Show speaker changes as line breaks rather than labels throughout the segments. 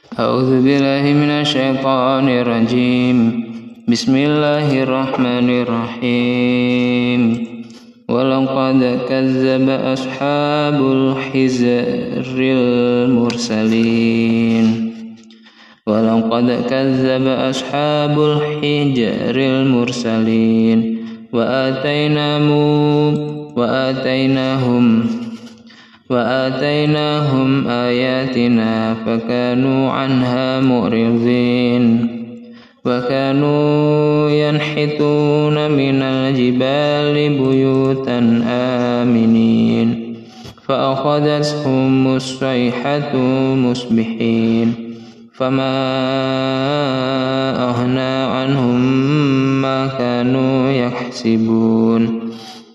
أعوذ بالله من الشيطان الرجيم. بسم الله الرحمن الرحيم. ولقد كذب أصحاب الحجر المرسلين. ولقد كذب أصحاب الحجر المرسلين. وآتيناهم وآتيناهم وآتيناهم آياتنا فكانوا عنها معرضين وكانوا ينحتون من الجبال بيوتا آمنين فأخذتهم الصيحة مصبحين فما أغنى عنهم ما كانوا يكسبون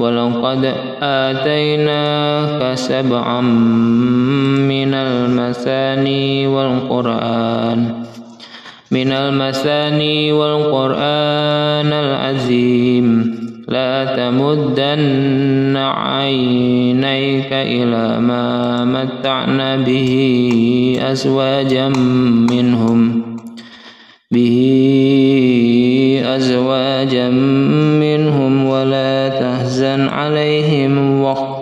ولقد آتيناك سبعا من المثاني والقرآن من المثاني والقرآن العظيم. لا تمدن عينيك إلى ما متعنا به أزواجا منهم به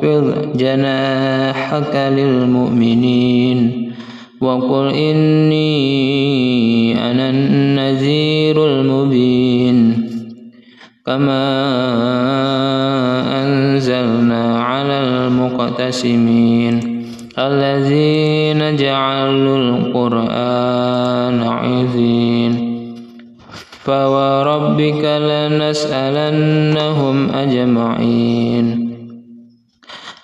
واخفض جناحك للمؤمنين وقل إني أنا النذير المبين كما أنزلنا على المقتسمين الذين جعلوا القرآن عظيم فوربك لنسألنهم أجمعين